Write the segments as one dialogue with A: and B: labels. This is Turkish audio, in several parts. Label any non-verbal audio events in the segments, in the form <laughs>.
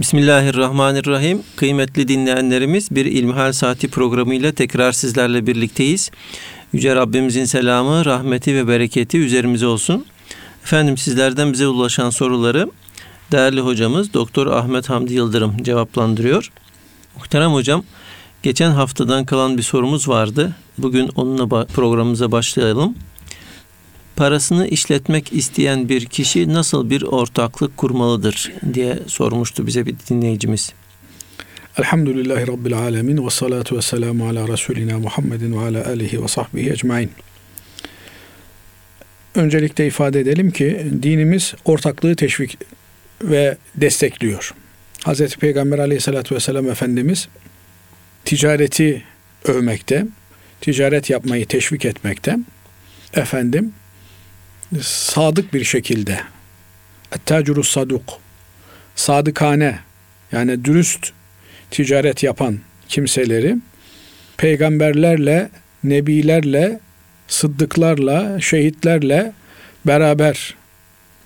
A: Bismillahirrahmanirrahim. Kıymetli dinleyenlerimiz bir İlmihal Saati programıyla tekrar sizlerle birlikteyiz. Yüce Rabbimizin selamı, rahmeti ve bereketi üzerimize olsun. Efendim sizlerden bize ulaşan soruları değerli hocamız Doktor Ahmet Hamdi Yıldırım cevaplandırıyor. Muhterem hocam, geçen haftadan kalan bir sorumuz vardı. Bugün onunla programımıza başlayalım. Parasını işletmek isteyen bir kişi nasıl bir ortaklık kurmalıdır diye sormuştu bize bir dinleyicimiz.
B: Elhamdülillahi Rabbil Alemin ve salatu ve selamu ala Resulina Muhammedin ve ala alihi ve sahbihi ecmain. Öncelikle ifade edelim ki dinimiz ortaklığı teşvik ve destekliyor. Hz. Peygamber aleyhissalatü vesselam Efendimiz ticareti övmekte, ticaret yapmayı teşvik etmekte. Efendim sadık bir şekilde ettacuru saduk sadıkane yani dürüst ticaret yapan kimseleri peygamberlerle, nebilerle, sıddıklarla, şehitlerle beraber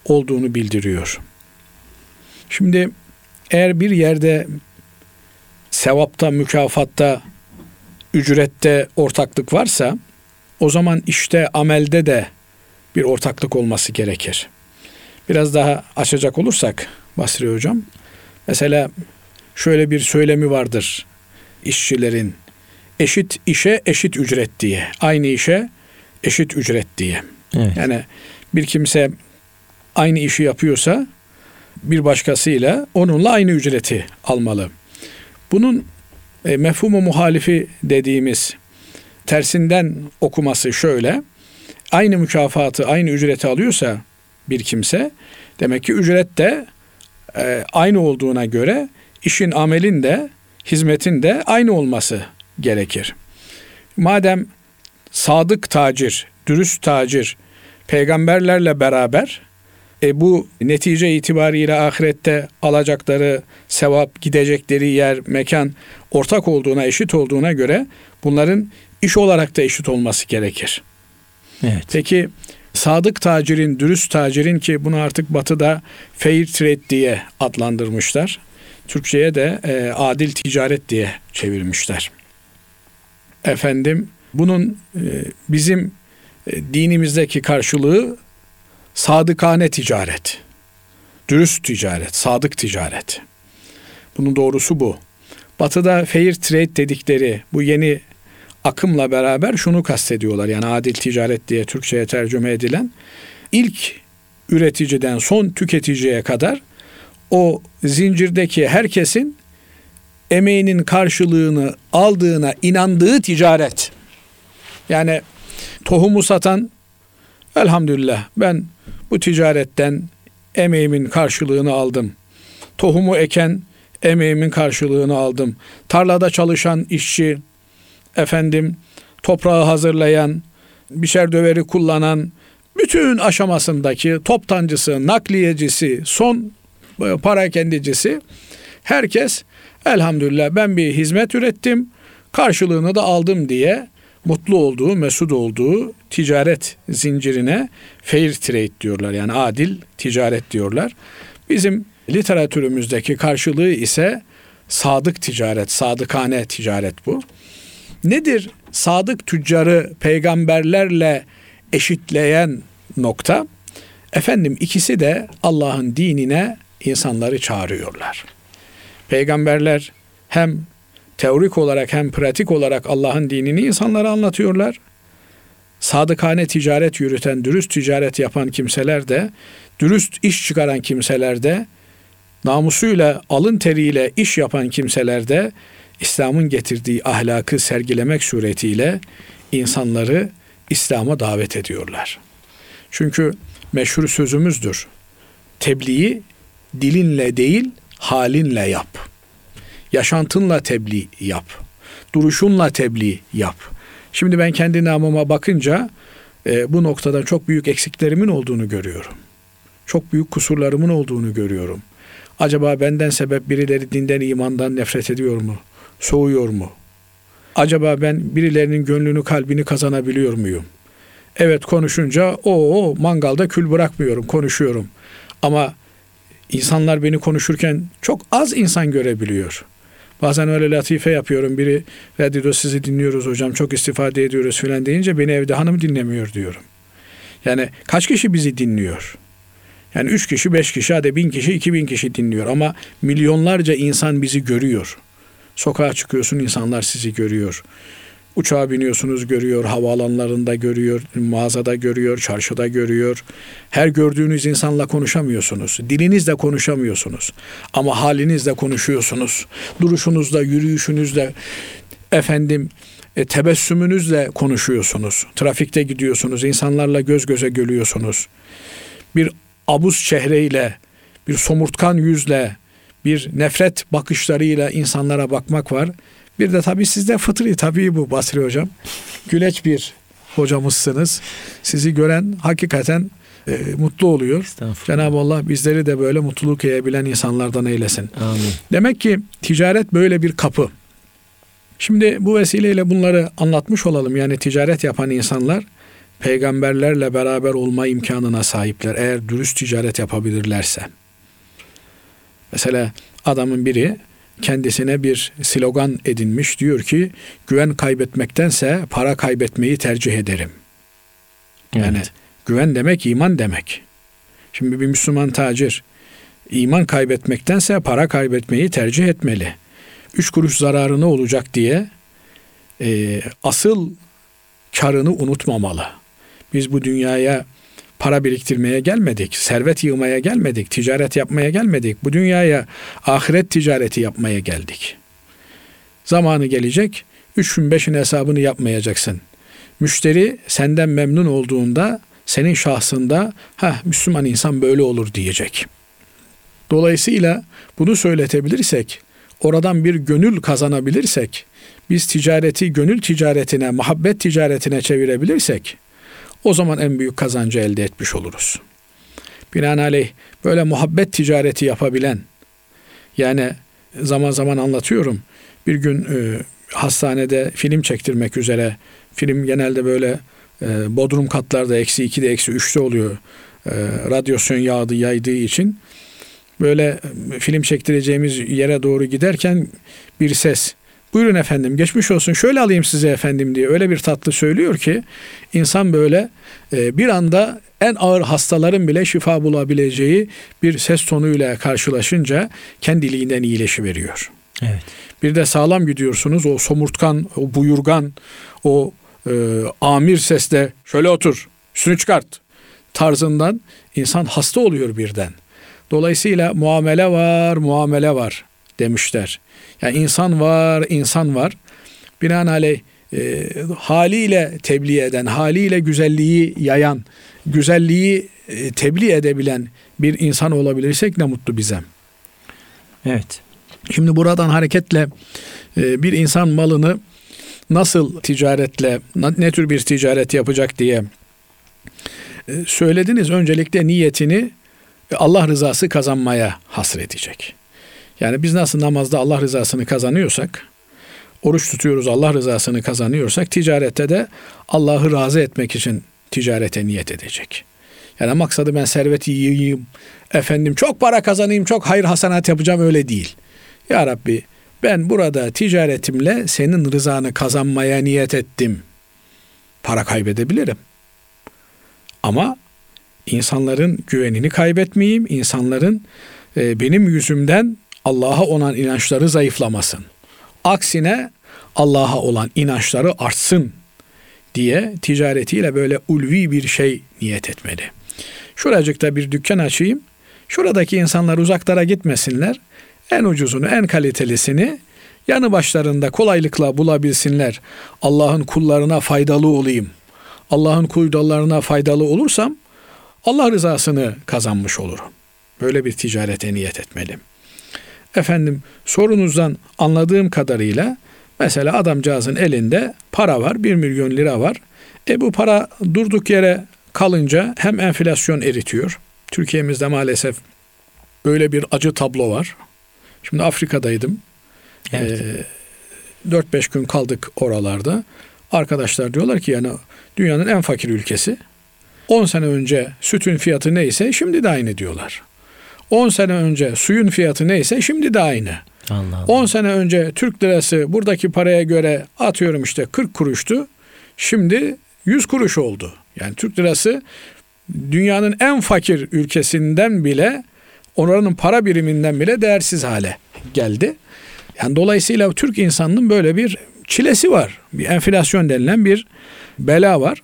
B: olduğunu bildiriyor. Şimdi eğer bir yerde sevapta, mükafatta, ücrette ortaklık varsa o zaman işte amelde de bir ortaklık olması gerekir. Biraz daha açacak olursak Basri Hocam, mesela şöyle bir söylemi vardır işçilerin. Eşit işe eşit ücret diye. Aynı işe eşit ücret diye. Evet. Yani bir kimse aynı işi yapıyorsa bir başkasıyla onunla aynı ücreti almalı. Bunun e, mefhumu muhalifi dediğimiz tersinden okuması şöyle. Aynı mükafatı, aynı ücreti alıyorsa bir kimse demek ki ücret de e, aynı olduğuna göre işin amelin de hizmetin de aynı olması gerekir. Madem sadık tacir, dürüst tacir peygamberlerle beraber e, bu netice itibariyle ahirette alacakları sevap, gidecekleri yer, mekan ortak olduğuna, eşit olduğuna göre bunların iş olarak da eşit olması gerekir. Evet. Peki sadık tacirin, dürüst tacirin ki bunu artık batıda fair trade diye adlandırmışlar. Türkçe'ye de e, adil ticaret diye çevirmişler. Efendim bunun e, bizim e, dinimizdeki karşılığı sadıkane ticaret. Dürüst ticaret, sadık ticaret. Bunun doğrusu bu. Batı'da fair trade dedikleri bu yeni akımla beraber şunu kastediyorlar. Yani adil ticaret diye Türkçe'ye tercüme edilen ilk üreticiden son tüketiciye kadar o zincirdeki herkesin emeğinin karşılığını aldığına inandığı ticaret. Yani tohumu satan elhamdülillah ben bu ticaretten emeğimin karşılığını aldım. Tohumu eken emeğimin karşılığını aldım. Tarlada çalışan işçi, efendim toprağı hazırlayan, biçer döveri kullanan, bütün aşamasındaki toptancısı, nakliyecisi, son e, para kendicisi herkes elhamdülillah ben bir hizmet ürettim, karşılığını da aldım diye mutlu olduğu, mesut olduğu ticaret zincirine fair trade diyorlar. Yani adil ticaret diyorlar. Bizim literatürümüzdeki karşılığı ise sadık ticaret, sadıkane ticaret bu. Nedir sadık tüccarı peygamberlerle eşitleyen nokta? Efendim ikisi de Allah'ın dinine insanları çağırıyorlar. Peygamberler hem teorik olarak hem pratik olarak Allah'ın dinini insanlara anlatıyorlar. Sadıkane ticaret yürüten, dürüst ticaret yapan kimseler de, dürüst iş çıkaran kimseler de, namusuyla, alın teriyle iş yapan kimseler de İslam'ın getirdiği ahlakı sergilemek suretiyle insanları İslam'a davet ediyorlar. Çünkü meşhur sözümüzdür. Tebliği dilinle değil halinle yap. Yaşantınla tebliğ yap. Duruşunla tebliğ yap. Şimdi ben kendi namıma bakınca e, bu noktada çok büyük eksiklerimin olduğunu görüyorum. Çok büyük kusurlarımın olduğunu görüyorum. Acaba benden sebep birileri dinden imandan nefret ediyor mu? Soğuyor mu? Acaba ben birilerinin gönlünü kalbini kazanabiliyor muyum? Evet konuşunca o, mangalda kül bırakmıyorum konuşuyorum. Ama insanlar beni konuşurken çok az insan görebiliyor. Bazen öyle latife yapıyorum. Biri radyoda sizi dinliyoruz hocam çok istifade ediyoruz filan deyince beni evde hanım dinlemiyor diyorum. Yani kaç kişi bizi dinliyor? Yani üç kişi, beş kişi, hadi bin kişi, iki bin kişi dinliyor. Ama milyonlarca insan bizi görüyor. Sokağa çıkıyorsun insanlar sizi görüyor. Uçağa biniyorsunuz görüyor, havaalanlarında görüyor, mağazada görüyor, çarşıda görüyor. Her gördüğünüz insanla konuşamıyorsunuz. Dilinizle konuşamıyorsunuz. Ama halinizle konuşuyorsunuz. Duruşunuzla, yürüyüşünüzle, efendim e, tebessümünüzle konuşuyorsunuz. Trafikte gidiyorsunuz, insanlarla göz göze geliyorsunuz. Bir abuz çehreyle, bir somurtkan yüzle, bir nefret bakışlarıyla insanlara bakmak var. Bir de tabii sizde fıtri tabii bu Basri hocam. Güleç bir hocamızsınız. Sizi gören hakikaten e, mutlu oluyor. Cenab-ı Allah bizleri de böyle mutluluk edebilen insanlardan eylesin.
A: Amin.
B: Demek ki ticaret böyle bir kapı. Şimdi bu vesileyle bunları anlatmış olalım. Yani ticaret yapan insanlar peygamberlerle beraber olma imkanına sahipler. Eğer dürüst ticaret yapabilirlerse. Mesela adamın biri kendisine bir slogan edinmiş. Diyor ki güven kaybetmektense para kaybetmeyi tercih ederim. Yani evet. güven demek iman demek. Şimdi bir Müslüman tacir iman kaybetmektense para kaybetmeyi tercih etmeli. Üç kuruş zararı olacak diye e, asıl karını unutmamalı. Biz bu dünyaya para biriktirmeye gelmedik, servet yığmaya gelmedik, ticaret yapmaya gelmedik. Bu dünyaya ahiret ticareti yapmaya geldik. Zamanı gelecek, üçün beşin hesabını yapmayacaksın. Müşteri senden memnun olduğunda senin şahsında ha Müslüman insan böyle olur diyecek. Dolayısıyla bunu söyletebilirsek, oradan bir gönül kazanabilirsek, biz ticareti gönül ticaretine, muhabbet ticaretine çevirebilirsek o zaman en büyük kazancı elde etmiş oluruz. Binaenaleyh böyle muhabbet ticareti yapabilen yani zaman zaman anlatıyorum. Bir gün e, hastanede film çektirmek üzere film genelde böyle e, bodrum katlarda eksi iki de eksi üçte oluyor. E, radyasyon yağdı yaydığı için böyle e, film çektireceğimiz yere doğru giderken bir ses buyurun efendim geçmiş olsun şöyle alayım size efendim diye öyle bir tatlı söylüyor ki insan böyle e, bir anda en ağır hastaların bile şifa bulabileceği bir ses tonuyla karşılaşınca kendiliğinden iyileşiveriyor.
A: Evet.
B: Bir de sağlam gidiyorsunuz o somurtkan, o buyurgan, o e, amir sesle şöyle otur, üstünü çıkart tarzından insan hasta oluyor birden. Dolayısıyla muamele var, muamele var demişler. Yani insan var, insan var. Binaenaleyh e, haliyle tebliğ eden, haliyle güzelliği yayan, güzelliği e, tebliğ edebilen bir insan olabilirsek ne mutlu bize.
A: Evet.
B: Şimdi buradan hareketle e, bir insan malını nasıl ticaretle, ne tür bir ticaret yapacak diye e, söylediniz. Öncelikle niyetini Allah rızası kazanmaya hasredecek. Yani biz nasıl namazda Allah rızasını kazanıyorsak, oruç tutuyoruz Allah rızasını kazanıyorsak, ticarette de Allah'ı razı etmek için ticarete niyet edecek. Yani maksadı ben serveti yiyeyim, efendim çok para kazanayım, çok hayır hasanat yapacağım öyle değil. Ya Rabbi ben burada ticaretimle senin rızanı kazanmaya niyet ettim. Para kaybedebilirim. Ama insanların güvenini kaybetmeyeyim, insanların e, benim yüzümden Allah'a olan inançları zayıflamasın. Aksine Allah'a olan inançları artsın diye ticaretiyle böyle ulvi bir şey niyet etmeli. Şuracıkta bir dükkan açayım. Şuradaki insanlar uzaklara gitmesinler. En ucuzunu, en kalitelisini yanı başlarında kolaylıkla bulabilsinler. Allah'ın kullarına faydalı olayım. Allah'ın kullarına faydalı olursam Allah rızasını kazanmış olurum. Böyle bir ticarete niyet etmeliyim. Efendim sorunuzdan anladığım kadarıyla mesela adamcağızın elinde para var, 1 milyon lira var. E bu para durduk yere kalınca hem enflasyon eritiyor. Türkiye'mizde maalesef böyle bir acı tablo var. Şimdi Afrika'daydım. Evet. E, 4-5 gün kaldık oralarda. Arkadaşlar diyorlar ki yani dünyanın en fakir ülkesi. 10 sene önce sütün fiyatı neyse şimdi de aynı diyorlar. 10 sene önce suyun fiyatı neyse şimdi de aynı.
A: Allah Allah.
B: 10 sene önce Türk lirası buradaki paraya göre atıyorum işte 40 kuruştu. Şimdi 100 kuruş oldu. Yani Türk lirası dünyanın en fakir ülkesinden bile oranın para biriminden bile değersiz hale geldi. Yani dolayısıyla Türk insanının böyle bir çilesi var. Bir enflasyon denilen bir bela var.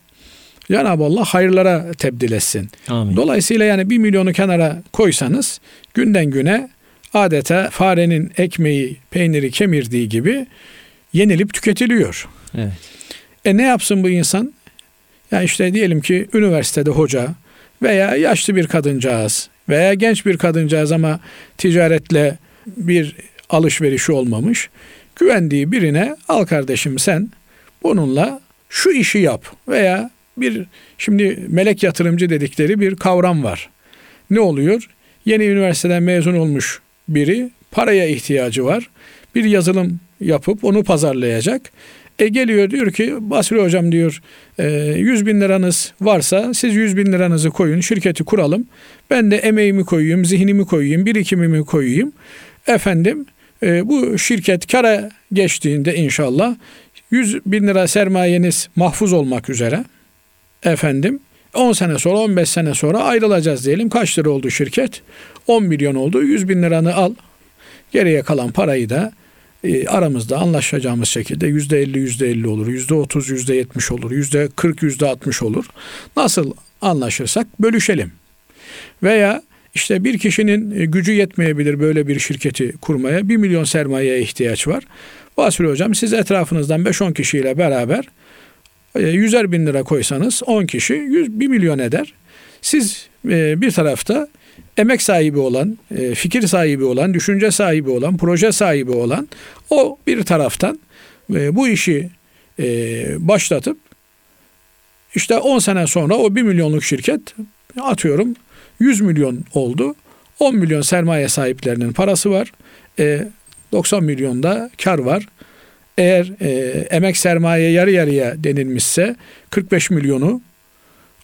B: Cenab-ı Allah hayırlara tebdil etsin.
A: Amin.
B: Dolayısıyla yani bir milyonu kenara koysanız günden güne adeta farenin ekmeği, peyniri kemirdiği gibi yenilip tüketiliyor.
A: Evet.
B: E ne yapsın bu insan? Ya işte diyelim ki üniversitede hoca veya yaşlı bir kadıncağız veya genç bir kadıncağız ama ticaretle bir alışverişi olmamış. Güvendiği birine al kardeşim sen bununla şu işi yap veya bir şimdi melek yatırımcı dedikleri bir kavram var. Ne oluyor? Yeni üniversiteden mezun olmuş biri paraya ihtiyacı var. Bir yazılım yapıp onu pazarlayacak. E geliyor diyor ki Basri hocam diyor e, 100 bin liranız varsa siz 100 bin liranızı koyun şirketi kuralım. Ben de emeğimi koyayım, zihnimi koyayım, birikimimi koyayım. Efendim e, bu şirket kara geçtiğinde inşallah 100 bin lira sermayeniz mahfuz olmak üzere. Efendim 10 sene sonra 15 sene sonra ayrılacağız diyelim. Kaç lira oldu şirket? 10 milyon oldu. 100 bin liranı al. Geriye kalan parayı da e, aramızda anlaşacağımız şekilde yüzde elli yüzde elli olur, yüzde otuz yüzde yetmiş olur, yüzde kırk yüzde altmış olur. Nasıl anlaşırsak bölüşelim. Veya işte bir kişinin e, gücü yetmeyebilir böyle bir şirketi kurmaya. Bir milyon sermayeye ihtiyaç var. Basri Hocam siz etrafınızdan 5-10 kişiyle beraber yüzer bin lira koysanız 10 kişi 100, 1 milyon eder. Siz e, bir tarafta emek sahibi olan, e, fikir sahibi olan, düşünce sahibi olan, proje sahibi olan o bir taraftan e, bu işi e, başlatıp işte 10 sene sonra o 1 milyonluk şirket atıyorum 100 milyon oldu. 10 milyon sermaye sahiplerinin parası var. 90 milyonda kar var. Eğer emek sermaye yarı yarıya denilmişse 45 milyonu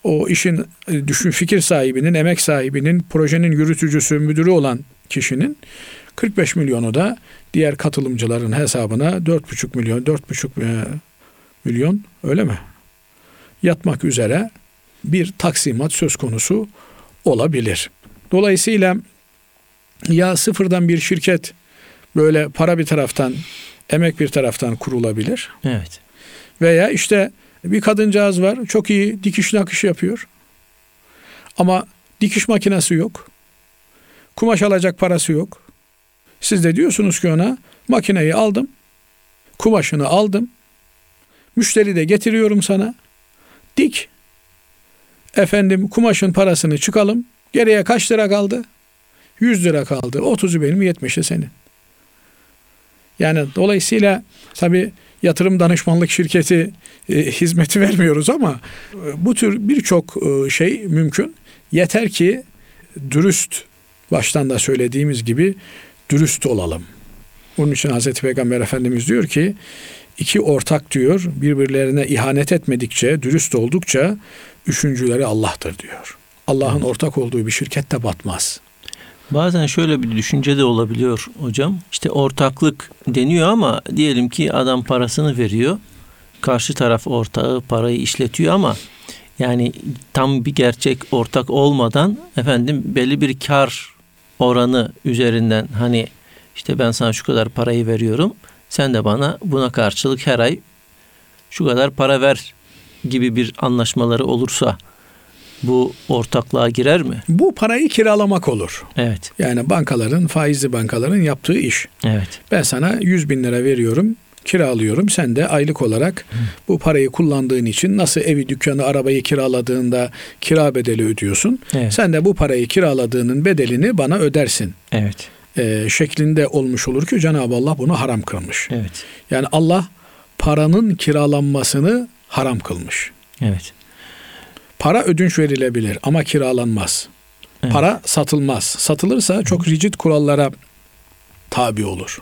B: o işin e, düşün fikir sahibinin, emek sahibinin, projenin yürütücüsü, müdürü olan kişinin 45 milyonu da diğer katılımcıların hesabına 4,5 milyon, 4,5 e, milyon öyle mi? Yatmak üzere bir taksimat söz konusu olabilir. Dolayısıyla ya sıfırdan bir şirket böyle para bir taraftan, emek bir taraftan kurulabilir.
A: Evet.
B: Veya işte bir kadıncağız var. Çok iyi dikiş nakış yapıyor. Ama dikiş makinesi yok. Kumaş alacak parası yok. Siz de diyorsunuz ki ona makineyi aldım. Kumaşını aldım. Müşteri de getiriyorum sana. Dik. Efendim kumaşın parasını çıkalım. Geriye kaç lira kaldı? 100 lira kaldı. 30'u benim 70'i senin. Yani dolayısıyla tabi yatırım danışmanlık şirketi e, hizmeti <laughs> vermiyoruz ama e, bu tür birçok e, şey mümkün. Yeter ki dürüst baştan da söylediğimiz gibi dürüst olalım. Bunun için Hazreti Peygamber Efendimiz diyor ki iki ortak diyor birbirlerine ihanet etmedikçe, dürüst oldukça üçüncüleri Allah'tır diyor. Allah'ın ortak olduğu bir şirket de batmaz.
A: Bazen şöyle bir düşünce de olabiliyor hocam. İşte ortaklık deniyor ama diyelim ki adam parasını veriyor. Karşı taraf ortağı parayı işletiyor ama yani tam bir gerçek ortak olmadan efendim belli bir kar oranı üzerinden hani işte ben sana şu kadar parayı veriyorum. Sen de bana buna karşılık her ay şu kadar para ver gibi bir anlaşmaları olursa bu ortaklığa girer mi?
B: Bu parayı kiralamak olur.
A: Evet.
B: Yani bankaların, faizli bankaların yaptığı iş.
A: Evet.
B: Ben sana 100 bin lira veriyorum, kiralıyorum. Sen de aylık olarak Hı. bu parayı kullandığın için nasıl evi, dükkanı, arabayı kiraladığında kira bedeli ödüyorsun. Evet. Sen de bu parayı kiraladığının bedelini bana ödersin.
A: Evet.
B: Ee, şeklinde olmuş olur ki Cenab-ı Allah bunu haram kılmış.
A: Evet.
B: Yani Allah paranın kiralanmasını haram kılmış.
A: Evet.
B: Para ödünç verilebilir ama kiralanmaz. Evet. Para satılmaz. Satılırsa çok rigid kurallara tabi olur.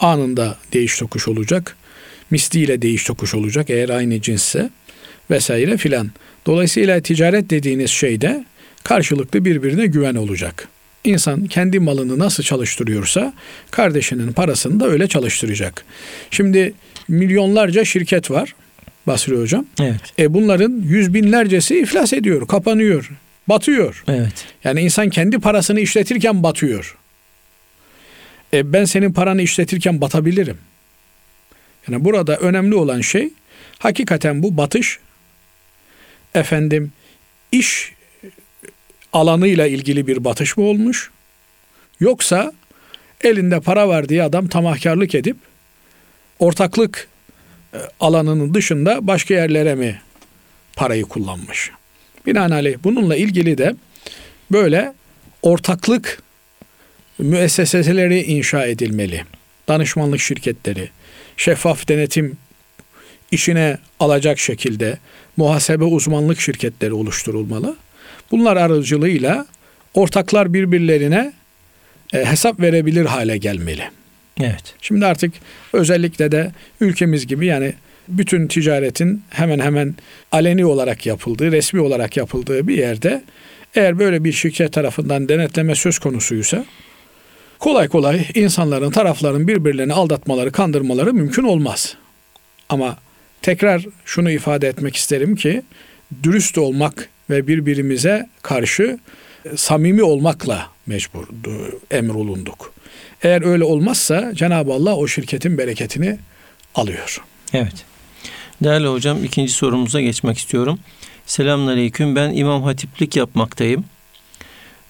B: Anında değiş tokuş olacak. Misliyle değiş tokuş olacak eğer aynı cinsse vesaire filan. Dolayısıyla ticaret dediğiniz şeyde karşılıklı birbirine güven olacak. İnsan kendi malını nasıl çalıştırıyorsa kardeşinin parasını da öyle çalıştıracak. Şimdi milyonlarca şirket var Basri Hocam.
A: Evet.
B: E bunların yüz binlercesi iflas ediyor, kapanıyor, batıyor.
A: Evet.
B: Yani insan kendi parasını işletirken batıyor. E ben senin paranı işletirken batabilirim. Yani burada önemli olan şey hakikaten bu batış efendim iş alanıyla ilgili bir batış mı olmuş? Yoksa elinde para var diye adam tamahkarlık edip ortaklık alanının dışında başka yerlere mi parayı kullanmış? Binaenaleyh bununla ilgili de böyle ortaklık müesseseleri inşa edilmeli. Danışmanlık şirketleri, şeffaf denetim işine alacak şekilde muhasebe uzmanlık şirketleri oluşturulmalı. Bunlar aracılığıyla ortaklar birbirlerine e, hesap verebilir hale gelmeli.
A: Evet.
B: Şimdi artık özellikle de ülkemiz gibi yani bütün ticaretin hemen hemen aleni olarak yapıldığı, resmi olarak yapıldığı bir yerde eğer böyle bir şirket tarafından denetleme söz konusuysa kolay kolay insanların, tarafların birbirlerini aldatmaları, kandırmaları mümkün olmaz. Ama tekrar şunu ifade etmek isterim ki dürüst olmak ve birbirimize karşı samimi olmakla mecbur emrolunduk. Eğer öyle olmazsa Cenab-ı Allah o şirketin bereketini alıyor.
A: Evet. Değerli hocam ikinci sorumuza geçmek istiyorum. Selamünaleyküm. Ben imam hatiplik yapmaktayım.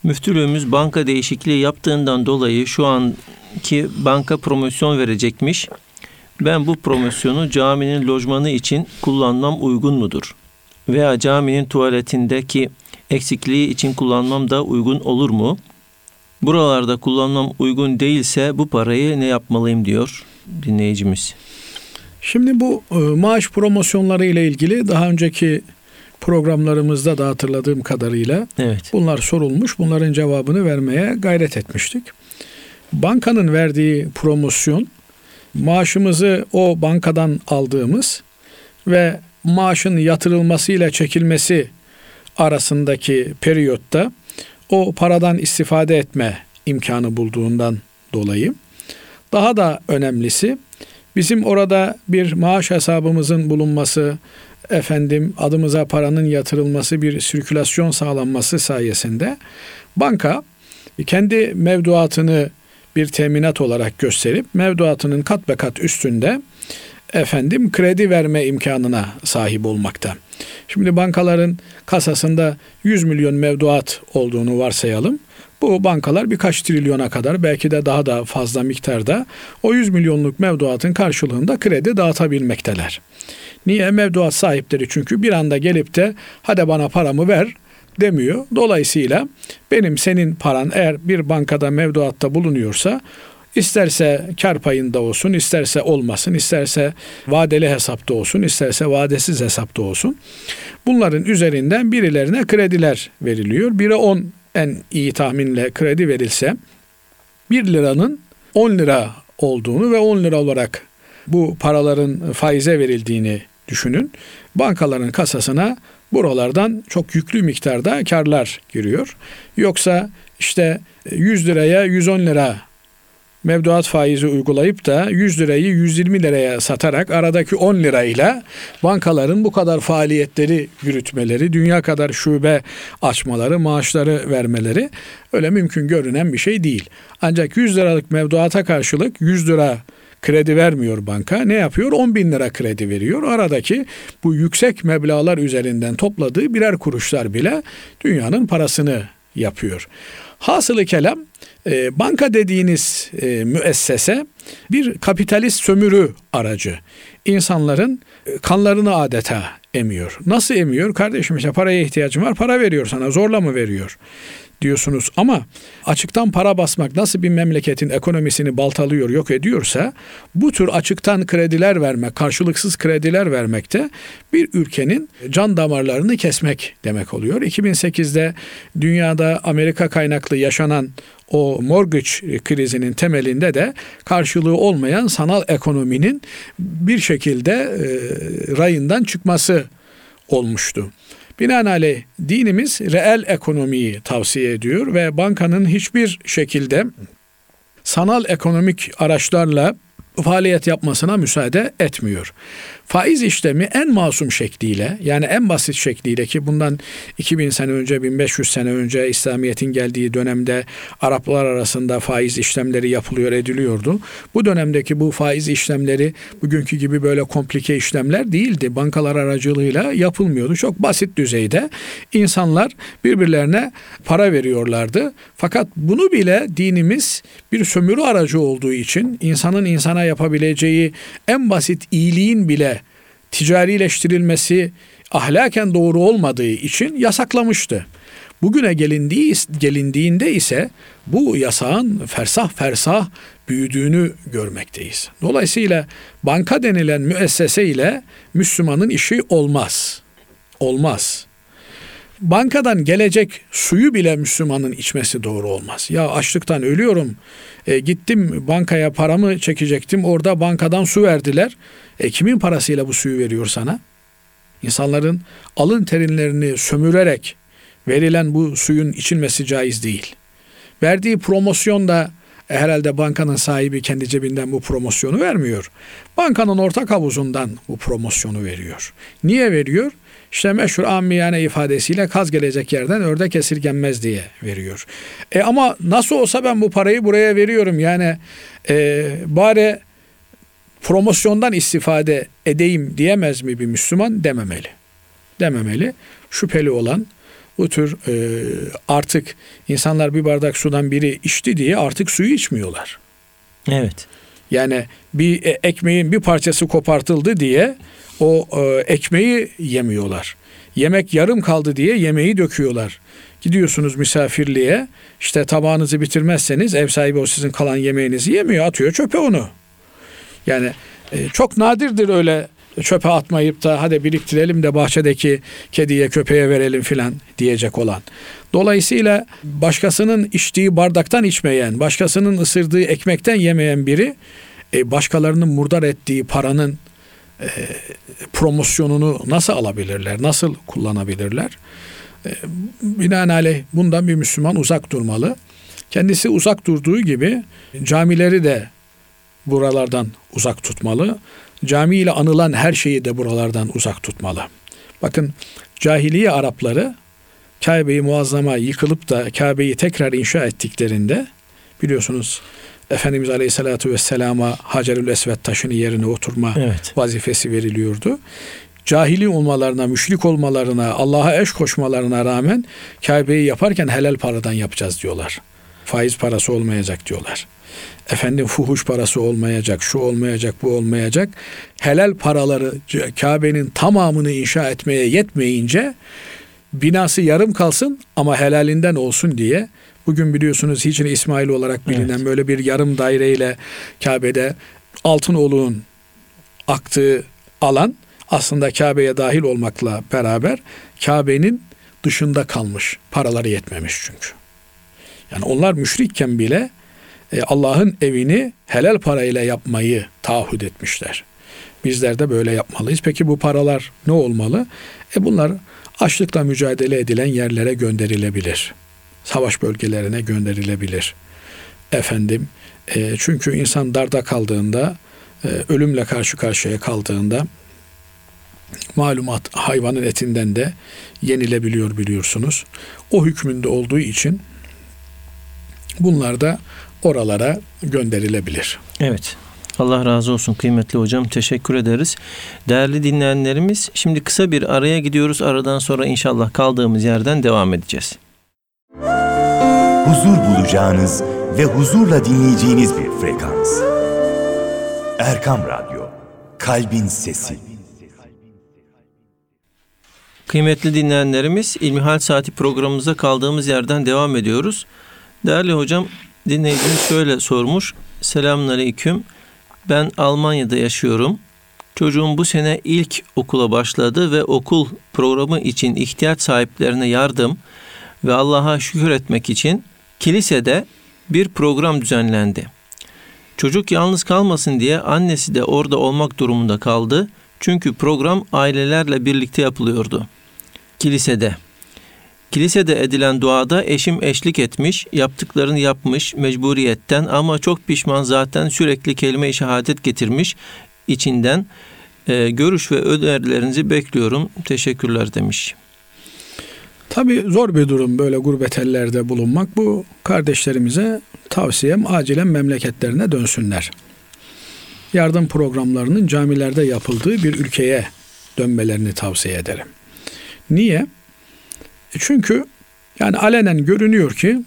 A: Müftülüğümüz banka değişikliği yaptığından dolayı şu anki banka promosyon verecekmiş. Ben bu promosyonu caminin lojmanı için kullanmam uygun mudur? Veya caminin tuvaletindeki eksikliği için kullanmam da uygun olur mu? Buralarda kullanmam uygun değilse bu parayı ne yapmalıyım diyor dinleyicimiz.
B: Şimdi bu e, maaş promosyonları ile ilgili daha önceki programlarımızda da hatırladığım kadarıyla
A: Evet.
B: bunlar sorulmuş. Bunların cevabını vermeye gayret etmiştik. Bankanın verdiği promosyon maaşımızı o bankadan aldığımız ve maaşın yatırılmasıyla çekilmesi arasındaki periyotta o paradan istifade etme imkanı bulduğundan dolayı. Daha da önemlisi bizim orada bir maaş hesabımızın bulunması, efendim adımıza paranın yatırılması, bir sirkülasyon sağlanması sayesinde banka kendi mevduatını bir teminat olarak gösterip mevduatının kat be kat üstünde efendim kredi verme imkanına sahip olmakta. Şimdi bankaların kasasında 100 milyon mevduat olduğunu varsayalım. Bu bankalar birkaç trilyona kadar belki de daha da fazla miktarda o 100 milyonluk mevduatın karşılığında kredi dağıtabilmekteler. Niye? Mevduat sahipleri çünkü bir anda gelip de hadi bana paramı ver demiyor. Dolayısıyla benim senin paran eğer bir bankada mevduatta bulunuyorsa isterse kar payında olsun, isterse olmasın, isterse vadeli hesapta olsun, isterse vadesiz hesapta olsun. Bunların üzerinden birilerine krediler veriliyor. Bire 10 en iyi tahminle kredi verilse 1 liranın 10 lira olduğunu ve 10 lira olarak bu paraların faize verildiğini düşünün. Bankaların kasasına buralardan çok yüklü miktarda karlar giriyor. Yoksa işte 100 liraya 110 lira mevduat faizi uygulayıp da 100 lirayı 120 liraya satarak aradaki 10 lirayla bankaların bu kadar faaliyetleri yürütmeleri, dünya kadar şube açmaları, maaşları vermeleri öyle mümkün görünen bir şey değil. Ancak 100 liralık mevduata karşılık 100 lira kredi vermiyor banka. Ne yapıyor? 10 bin lira kredi veriyor. Aradaki bu yüksek meblalar üzerinden topladığı birer kuruşlar bile dünyanın parasını yapıyor. Hasılı kelam e, banka dediğiniz e, müessese bir kapitalist sömürü aracı. İnsanların e, kanlarını adeta emiyor. Nasıl emiyor? Kardeşim işte paraya ihtiyacım var para veriyor sana zorla mı veriyor? Diyorsunuz ama açıktan para basmak nasıl bir memleketin ekonomisini baltalıyor, yok ediyorsa bu tür açıktan krediler vermek, karşılıksız krediler vermekte bir ülkenin can damarlarını kesmek demek oluyor. 2008'de dünyada Amerika kaynaklı yaşanan o mortgage krizinin temelinde de karşılığı olmayan sanal ekonominin bir şekilde e, rayından çıkması olmuştu. Binaenaleyh dinimiz reel ekonomiyi tavsiye ediyor ve bankanın hiçbir şekilde sanal ekonomik araçlarla faaliyet yapmasına müsaade etmiyor. Faiz işlemi en masum şekliyle yani en basit şekliyle ki bundan 2000 sene önce 1500 sene önce İslamiyet'in geldiği dönemde Araplar arasında faiz işlemleri yapılıyor ediliyordu. Bu dönemdeki bu faiz işlemleri bugünkü gibi böyle komplike işlemler değildi. Bankalar aracılığıyla yapılmıyordu. Çok basit düzeyde insanlar birbirlerine para veriyorlardı. Fakat bunu bile dinimiz bir sömürü aracı olduğu için insanın insana yapabileceği en basit iyiliğin bile ticarileştirilmesi ahlaken doğru olmadığı için yasaklamıştı. Bugüne gelindiği, gelindiğinde ise bu yasağın fersah fersah büyüdüğünü görmekteyiz. Dolayısıyla banka denilen müessese ile Müslümanın işi olmaz. Olmaz. Bankadan gelecek suyu bile Müslümanın içmesi doğru olmaz. Ya açlıktan ölüyorum. E, gittim bankaya paramı çekecektim. Orada bankadan su verdiler. E, kimin parasıyla bu suyu veriyor sana? İnsanların alın terinlerini sömürerek verilen bu suyun içilmesi caiz değil. Verdiği promosyon da e, herhalde bankanın sahibi kendi cebinden bu promosyonu vermiyor. Bankanın ortak havuzundan bu promosyonu veriyor. Niye veriyor? İşte meşhur amiyane ifadesiyle kaz gelecek yerden ördek esirgenmez diye veriyor. E ama nasıl olsa ben bu parayı buraya veriyorum. Yani e, bari promosyondan istifade edeyim diyemez mi bir Müslüman? Dememeli. Dememeli. Şüpheli olan bu tür e, artık insanlar bir bardak sudan biri içti diye artık suyu içmiyorlar.
A: Evet.
B: Yani bir e, ekmeğin bir parçası kopartıldı diye o e, ekmeği yemiyorlar. Yemek yarım kaldı diye yemeği döküyorlar. Gidiyorsunuz misafirliğe işte tabağınızı bitirmezseniz ev sahibi o sizin kalan yemeğinizi yemiyor atıyor çöpe onu. Yani e, çok nadirdir öyle çöpe atmayıp da hadi biriktirelim de bahçedeki kediye köpeğe verelim filan diyecek olan. Dolayısıyla başkasının içtiği bardaktan içmeyen, başkasının ısırdığı ekmekten yemeyen biri e, başkalarının murdar ettiği paranın promosyonunu nasıl alabilirler, nasıl kullanabilirler? E, binaenaleyh bundan bir Müslüman uzak durmalı. Kendisi uzak durduğu gibi camileri de buralardan uzak tutmalı. Cami ile anılan her şeyi de buralardan uzak tutmalı. Bakın cahiliye Arapları Kabe'yi muazzama yıkılıp da Kabe'yi tekrar inşa ettiklerinde biliyorsunuz Efendimiz Aleyhisselatü Vesselam'a Hacerül Esved taşını yerine oturma evet. vazifesi veriliyordu. Cahili olmalarına, müşrik olmalarına, Allah'a eş koşmalarına rağmen Kabe'yi yaparken helal paradan yapacağız diyorlar. Faiz parası olmayacak diyorlar. Efendim fuhuş parası olmayacak, şu olmayacak, bu olmayacak. Helal paraları Kabe'nin tamamını inşa etmeye yetmeyince binası yarım kalsın ama helalinden olsun diye Bugün biliyorsunuz Hicri İsmail olarak bilinen evet. böyle bir yarım daireyle Kabe'de altın oluğun aktığı alan aslında Kabe'ye dahil olmakla beraber Kabe'nin dışında kalmış. Paraları yetmemiş çünkü. Yani onlar müşrikken bile e, Allah'ın evini helal parayla yapmayı taahhüt etmişler. Bizler de böyle yapmalıyız. Peki bu paralar ne olmalı? E bunlar açlıkla mücadele edilen yerlere gönderilebilir savaş bölgelerine gönderilebilir. Efendim e, çünkü insan darda kaldığında e, ölümle karşı karşıya kaldığında malumat hayvanın etinden de yenilebiliyor biliyorsunuz. O hükmünde olduğu için bunlar da oralara gönderilebilir.
A: Evet. Allah razı olsun kıymetli hocam. Teşekkür ederiz. Değerli dinleyenlerimiz şimdi kısa bir araya gidiyoruz. Aradan sonra inşallah kaldığımız yerden devam edeceğiz
C: huzur bulacağınız ve huzurla dinleyeceğiniz bir frekans. Erkam Radyo, Kalbin Sesi.
A: Kıymetli dinleyenlerimiz İlmihal Saati programımıza kaldığımız yerden devam ediyoruz. Değerli hocam dinleyicimiz şöyle sormuş. Selamünaleyküm. Ben Almanya'da yaşıyorum. Çocuğum bu sene ilk okula başladı ve okul programı için ihtiyaç sahiplerine yardım ve Allah'a şükür etmek için kilisede bir program düzenlendi. Çocuk yalnız kalmasın diye annesi de orada olmak durumunda kaldı. Çünkü program ailelerle birlikte yapılıyordu. kilisede. Kilisede edilen duada eşim eşlik etmiş, yaptıklarını yapmış mecburiyetten ama çok pişman zaten sürekli kelime-i şehadet getirmiş içinden. E, görüş ve önerilerinizi bekliyorum. Teşekkürler demiş.
B: Tabi zor bir durum böyle gurbet ellerde bulunmak. Bu kardeşlerimize tavsiyem acilen memleketlerine dönsünler. Yardım programlarının camilerde yapıldığı bir ülkeye dönmelerini tavsiye ederim. Niye? E çünkü yani alenen görünüyor ki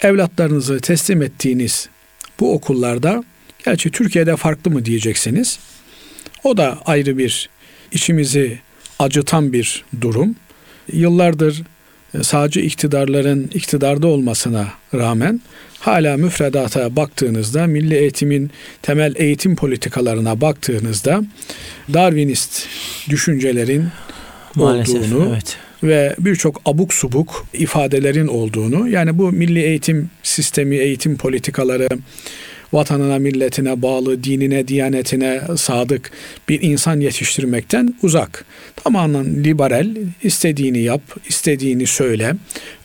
B: evlatlarınızı teslim ettiğiniz bu okullarda gerçi Türkiye'de farklı mı diyeceksiniz. O da ayrı bir içimizi acıtan bir durum. Yıllardır sağcı iktidarların iktidarda olmasına rağmen hala müfredata baktığınızda, milli eğitimin temel eğitim politikalarına baktığınızda Darwinist düşüncelerin
A: Maalesef,
B: olduğunu
A: evet.
B: ve birçok abuk subuk ifadelerin olduğunu yani bu milli eğitim sistemi, eğitim politikaları vatanına, milletine bağlı, dinine, diyanetine sadık bir insan yetiştirmekten uzak. Tamamen liberal, istediğini yap, istediğini söyle.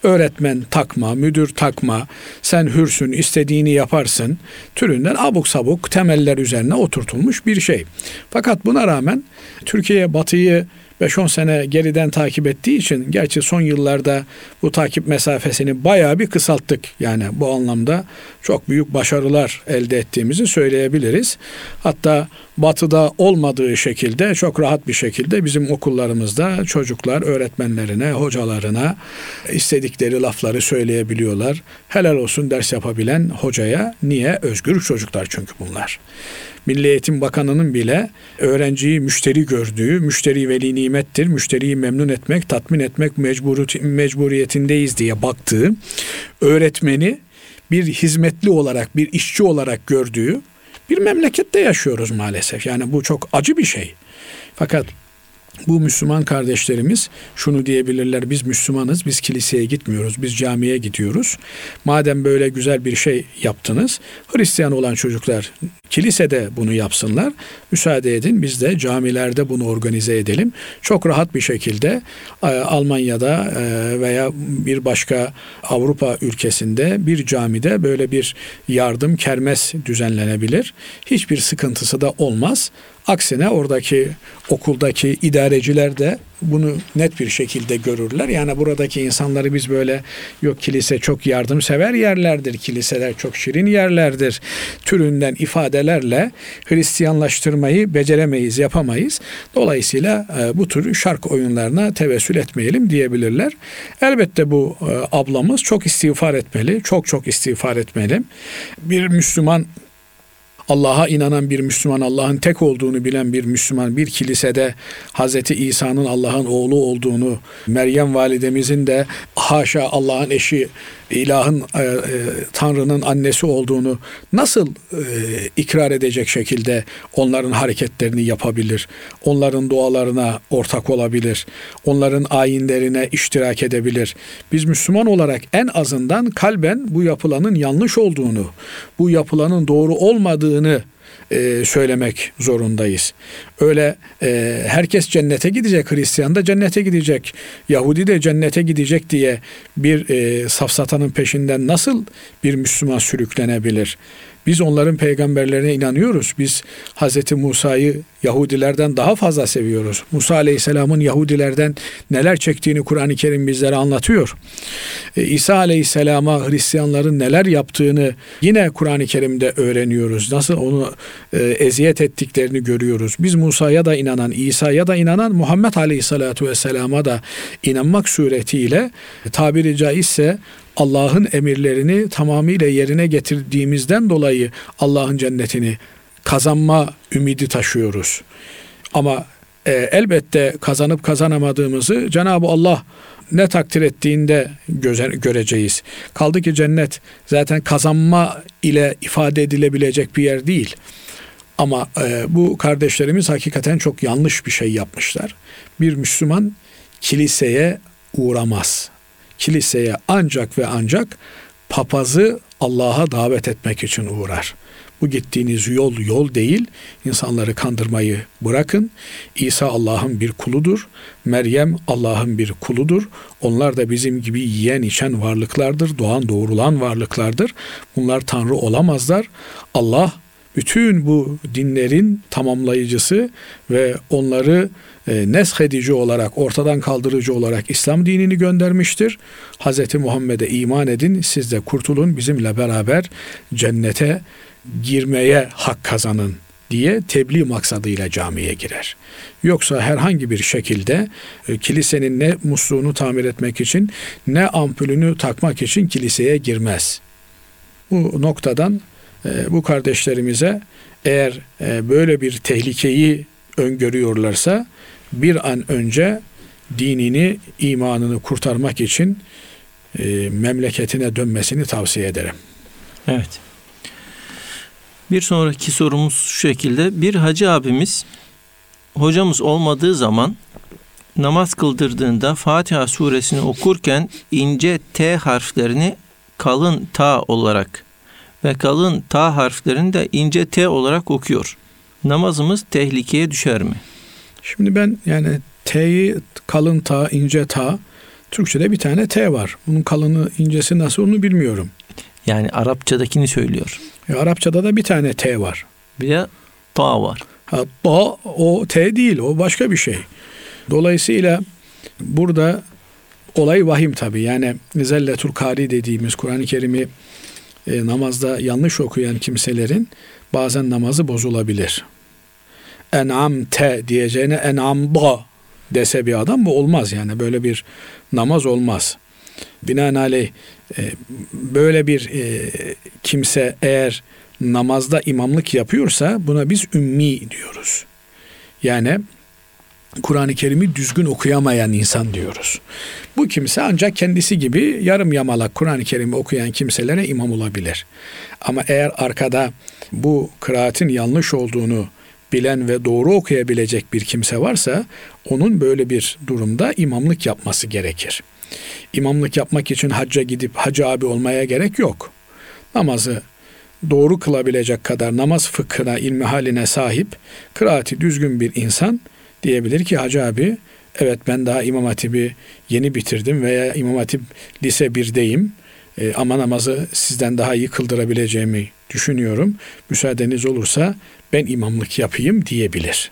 B: Öğretmen takma, müdür takma, sen hürsün, istediğini yaparsın türünden abuk sabuk temeller üzerine oturtulmuş bir şey. Fakat buna rağmen Türkiye batıyı 5-10 sene geriden takip ettiği için gerçi son yıllarda bu takip mesafesini bayağı bir kısalttık. Yani bu anlamda çok büyük başarılar elde ettiğimizi söyleyebiliriz. Hatta batıda olmadığı şekilde çok rahat bir şekilde bizim okullarımızda çocuklar öğretmenlerine, hocalarına istedikleri lafları söyleyebiliyorlar. Helal olsun ders yapabilen hocaya. Niye? Özgür çocuklar çünkü bunlar. Milli Eğitim Bakanı'nın bile öğrenciyi müşteri gördüğü, müşteri veli nimettir, müşteriyi memnun etmek, tatmin etmek mecburiyetindeyiz diye baktığı öğretmeni bir hizmetli olarak, bir işçi olarak gördüğü bir memlekette yaşıyoruz maalesef. Yani bu çok acı bir şey. Fakat bu Müslüman kardeşlerimiz şunu diyebilirler. Biz Müslümanız, biz kiliseye gitmiyoruz, biz camiye gidiyoruz. Madem böyle güzel bir şey yaptınız, Hristiyan olan çocuklar kilisede bunu yapsınlar. Müsaade edin biz de camilerde bunu organize edelim. Çok rahat bir şekilde e, Almanya'da e, veya bir başka Avrupa ülkesinde bir camide böyle bir yardım kermes düzenlenebilir. Hiçbir sıkıntısı da olmaz. Aksine oradaki okuldaki idareciler de bunu net bir şekilde görürler. Yani buradaki insanları biz böyle yok kilise çok yardımsever yerlerdir, kiliseler çok şirin yerlerdir türünden ifadelerle Hristiyanlaştırmayı beceremeyiz, yapamayız. Dolayısıyla e, bu tür şark oyunlarına tevessül etmeyelim diyebilirler. Elbette bu e, ablamız çok istiğfar etmeli, çok çok istiğfar etmeli. Bir Müslüman Allah'a inanan bir Müslüman, Allah'ın tek olduğunu bilen bir Müslüman bir kilisede Hazreti İsa'nın Allah'ın oğlu olduğunu, Meryem validemizin de haşa Allah'ın eşi, ilahın, e, e, Tanrı'nın annesi olduğunu nasıl e, ikrar edecek şekilde onların hareketlerini yapabilir? Onların dualarına ortak olabilir? Onların ayinlerine iştirak edebilir? Biz Müslüman olarak en azından kalben bu yapılanın yanlış olduğunu, bu yapılanın doğru olmadığını e, söylemek zorundayız. Öyle e, herkes cennete gidecek, Hristiyan da cennete gidecek, Yahudi de cennete gidecek diye bir e, safsatanın peşinden nasıl bir Müslüman sürüklenebilir? Biz onların peygamberlerine inanıyoruz. Biz Hz. Musa'yı Yahudilerden daha fazla seviyoruz. Musa Aleyhisselam'ın Yahudilerden neler çektiğini Kur'an-ı Kerim bizlere anlatıyor. E, İsa Aleyhisselam'a Hristiyanların neler yaptığını yine Kur'an-ı Kerim'de öğreniyoruz. Nasıl onu e, eziyet ettiklerini görüyoruz. Biz Musa'ya da inanan, İsa'ya da inanan, Muhammed Aleyhisselatü Vesselam'a da inanmak suretiyle tabiri caizse Allah'ın emirlerini tamamıyla yerine getirdiğimizden dolayı Allah'ın cennetini kazanma ümidi taşıyoruz. Ama e, elbette kazanıp kazanamadığımızı Cenab-ı Allah ne takdir ettiğinde göze, göreceğiz. Kaldı ki cennet zaten kazanma ile ifade edilebilecek bir yer değil. Ama e, bu kardeşlerimiz hakikaten çok yanlış bir şey yapmışlar. Bir Müslüman kiliseye uğramaz kiliseye ancak ve ancak papazı Allah'a davet etmek için uğrar. Bu gittiğiniz yol yol değil. İnsanları kandırmayı bırakın. İsa Allah'ın bir kuludur. Meryem Allah'ın bir kuludur. Onlar da bizim gibi yiyen içen varlıklardır. Doğan doğrulan varlıklardır. Bunlar Tanrı olamazlar. Allah bütün bu dinlerin tamamlayıcısı ve onları e, neshedici olarak, ortadan kaldırıcı olarak İslam dinini göndermiştir. Hz. Muhammed'e iman edin, siz de kurtulun, bizimle beraber cennete girmeye hak kazanın diye tebliğ maksadıyla camiye girer. Yoksa herhangi bir şekilde e, kilisenin ne musluğunu tamir etmek için ne ampulünü takmak için kiliseye girmez. Bu noktadan e, bu kardeşlerimize eğer e, böyle bir tehlikeyi öngörüyorlarsa bir an önce dinini, imanını kurtarmak için e, memleketine dönmesini tavsiye ederim.
A: Evet. Bir sonraki sorumuz şu şekilde. Bir hacı abimiz hocamız olmadığı zaman namaz kıldırdığında Fatiha suresini okurken ince T harflerini kalın ta olarak ve kalın ta harflerini de ince T olarak okuyor. Namazımız tehlikeye düşer mi?
B: Şimdi ben yani T'yi kalın ta, ince ta, Türkçe'de bir tane T var. Bunun kalını, incesi nasıl onu bilmiyorum.
A: Yani Arapçadakini söylüyor.
B: E, Arapçada da bir tane T var.
A: Bir de ta var.
B: Ha, ta, o T değil, o başka bir şey. Dolayısıyla burada olay vahim tabi. Yani zelletul kari dediğimiz Kur'an-ı Kerim'i e, namazda yanlış okuyan kimselerin bazen namazı bozulabilir. En'am te diyeceğine en'am da dese bir adam bu olmaz yani böyle bir namaz olmaz. Binaenaleyh e, böyle bir e, kimse eğer namazda imamlık yapıyorsa buna biz ümmi diyoruz. Yani Kur'an-ı Kerim'i düzgün okuyamayan insan diyoruz. Bu kimse ancak kendisi gibi yarım yamalak Kur'an-ı Kerim'i okuyan kimselere imam olabilir. Ama eğer arkada bu kıraatin yanlış olduğunu bilen ve doğru okuyabilecek bir kimse varsa onun böyle bir durumda imamlık yapması gerekir. İmamlık yapmak için hacca gidip hacı abi olmaya gerek yok. Namazı doğru kılabilecek kadar namaz fıkhına, ilmi haline sahip, kıraati düzgün bir insan diyebilir ki hacı abi evet ben daha İmam Hatip'i yeni bitirdim veya İmam Hatip lise 1'deyim e, ama namazı sizden daha iyi kıldırabileceğimi düşünüyorum. Müsaadeniz olursa ben imamlık yapayım diyebilir.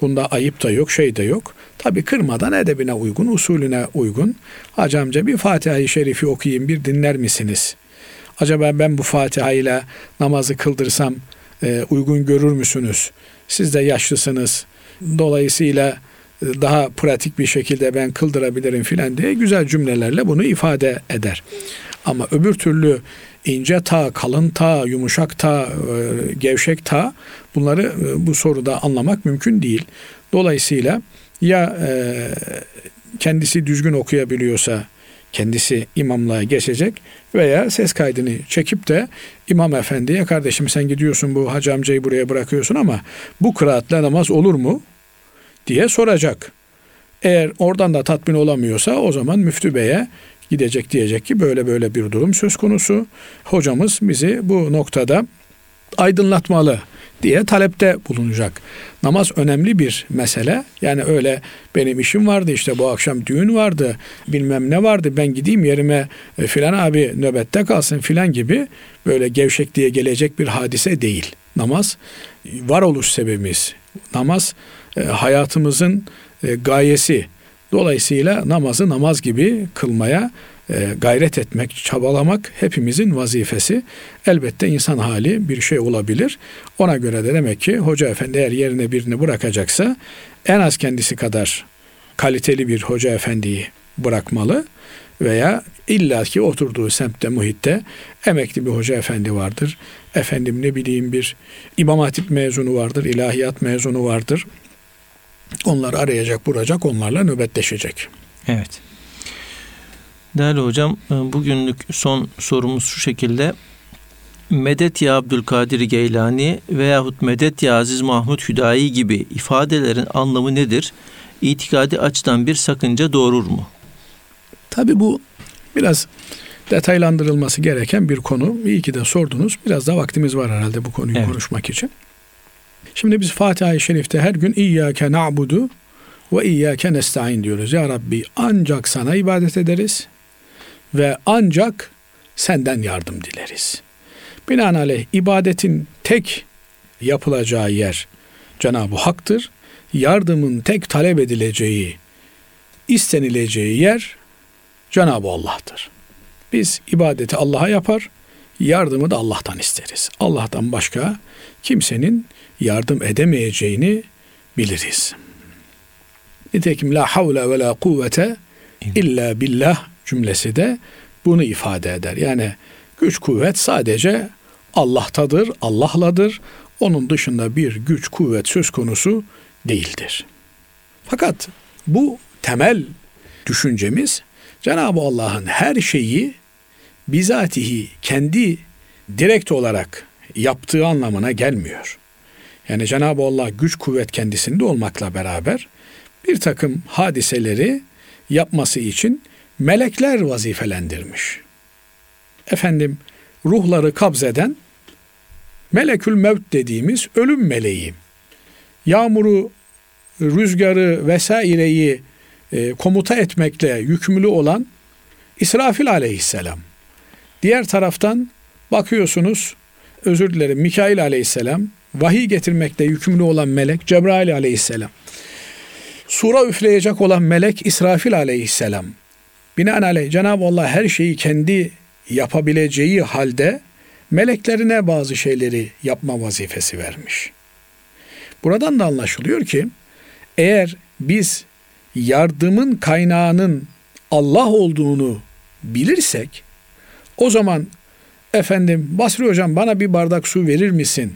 B: Bunda ayıp da yok, şey de yok. Tabi kırmadan edebine uygun, usulüne uygun. Hacı bir Fatiha-i Şerifi okuyayım, bir dinler misiniz? Acaba ben bu Fatiha ile namazı kıldırsam e, uygun görür müsünüz? Siz de yaşlısınız. Dolayısıyla e, daha pratik bir şekilde ben kıldırabilirim filan diye güzel cümlelerle bunu ifade eder. Ama öbür türlü ince ta, kalın ta, yumuşak ta, e, gevşek ta bunları e, bu soruda anlamak mümkün değil. Dolayısıyla ya e, kendisi düzgün okuyabiliyorsa kendisi imamlığa geçecek veya ses kaydını çekip de imam efendiye kardeşim sen gidiyorsun bu hacı amcayı buraya bırakıyorsun ama bu kıraatle namaz olur mu diye soracak. Eğer oradan da tatmin olamıyorsa o zaman müftü beye gidecek diyecek ki böyle böyle bir durum söz konusu. Hocamız bizi bu noktada aydınlatmalı diye talepte bulunacak. Namaz önemli bir mesele. Yani öyle benim işim vardı işte bu akşam düğün vardı bilmem ne vardı ben gideyim yerime e, filan abi nöbette kalsın filan gibi böyle gevşek diye gelecek bir hadise değil. Namaz varoluş sebebimiz. Namaz e, hayatımızın e, gayesi. Dolayısıyla namazı namaz gibi kılmaya e, gayret etmek, çabalamak hepimizin vazifesi. Elbette insan hali bir şey olabilir. Ona göre de demek ki hoca efendi eğer yerine birini bırakacaksa en az kendisi kadar kaliteli bir hoca efendiyi bırakmalı veya illaki oturduğu semtte, muhitte emekli bir hoca efendi vardır. Efendim ne bileyim bir İmam Hatip mezunu vardır, ilahiyat mezunu vardır. Onlar arayacak, bulacak, onlarla nöbetleşecek.
A: Evet. Değerli hocam, e, bugünlük son sorumuz şu şekilde. Medet ya Abdülkadir Geylani veyahut Medet ya Aziz Mahmud Hüdayi gibi ifadelerin anlamı nedir? İtikadi açıdan bir sakınca doğurur mu?
B: Tabi bu biraz detaylandırılması gereken bir konu. İyi ki de sordunuz. Biraz da vaktimiz var herhalde bu konuyu
A: Evet.
B: konuşmak için. Şimdi biz Fatiha-i Şerif'te her gün İyyâke na'budu ve İyyâke nesta'in diyoruz. Ya Rabbi ancak sana ibadet ederiz ve ancak senden yardım dileriz. Binaenaleyh ibadetin tek yapılacağı yer Cenab-ı Hak'tır. Yardımın tek talep edileceği, istenileceği yer Cenab-ı Allah'tır. Biz ibadeti Allah'a yapar, yardımı da Allah'tan isteriz. Allah'tan başka kimsenin yardım edemeyeceğini biliriz. Nitekim la havle ve la kuvvete illa billah cümlesi de bunu ifade eder. Yani güç kuvvet sadece Allah'tadır, Allah'ladır. Onun dışında bir güç kuvvet söz konusu değildir. Fakat bu temel düşüncemiz Cenab-ı Allah'ın her şeyi bizatihi kendi direkt olarak yaptığı anlamına gelmiyor. Yani Cenab-ı Allah güç kuvvet kendisinde olmakla beraber bir takım hadiseleri yapması için melekler vazifelendirmiş. Efendim ruhları kabzeden melekül mevt dediğimiz ölüm meleği. Yağmuru, rüzgarı vesaireyi e, komuta etmekle yükümlü olan İsrafil aleyhisselam. Diğer taraftan bakıyorsunuz özür dilerim Mikail aleyhisselam vahiy getirmekle yükümlü olan melek Cebrail aleyhisselam. Sura üfleyecek olan melek İsrafil aleyhisselam. Binaenaleyh Cenab-ı Allah her şeyi kendi yapabileceği halde meleklerine bazı şeyleri yapma vazifesi vermiş. Buradan da anlaşılıyor ki eğer biz yardımın kaynağının Allah olduğunu bilirsek o zaman efendim Basri hocam bana bir bardak su verir misin